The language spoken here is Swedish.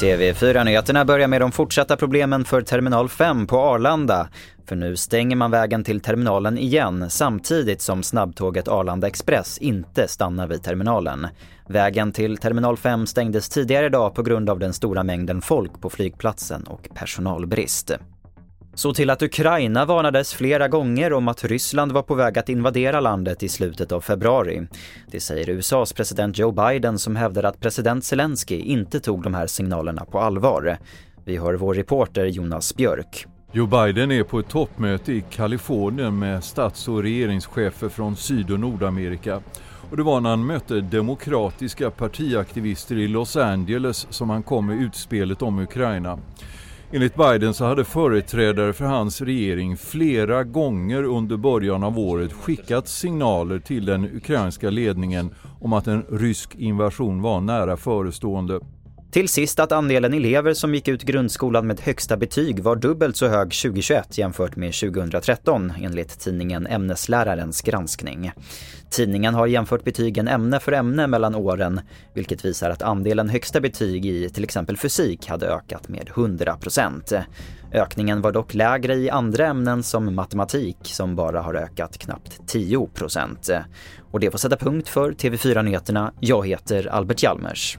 TV4-nyheterna börjar med de fortsatta problemen för Terminal 5 på Arlanda. För nu stänger man vägen till terminalen igen samtidigt som snabbtåget Arlanda Express inte stannar vid terminalen. Vägen till Terminal 5 stängdes tidigare idag på grund av den stora mängden folk på flygplatsen och personalbrist. Så till att Ukraina varnades flera gånger om att Ryssland var på väg att invadera landet i slutet av februari. Det säger USAs president Joe Biden som hävdar att president Zelensky inte tog de här signalerna på allvar. Vi hör vår reporter Jonas Björk. Joe Biden är på ett toppmöte i Kalifornien med stats och regeringschefer från Syd och Nordamerika. Och det var när han mötte demokratiska partiaktivister i Los Angeles som han kom med utspelet om Ukraina. Enligt Biden så hade företrädare för hans regering flera gånger under början av året skickat signaler till den ukrainska ledningen om att en rysk invasion var nära förestående. Till sist att andelen elever som gick ut grundskolan med högsta betyg var dubbelt så hög 2021 jämfört med 2013 enligt tidningen Ämneslärarens granskning. Tidningen har jämfört betygen ämne för ämne mellan åren vilket visar att andelen högsta betyg i till exempel fysik hade ökat med 100%. Ökningen var dock lägre i andra ämnen som matematik som bara har ökat knappt 10%. Och det får sätta punkt för TV4 Nyheterna. Jag heter Albert Hjalmers.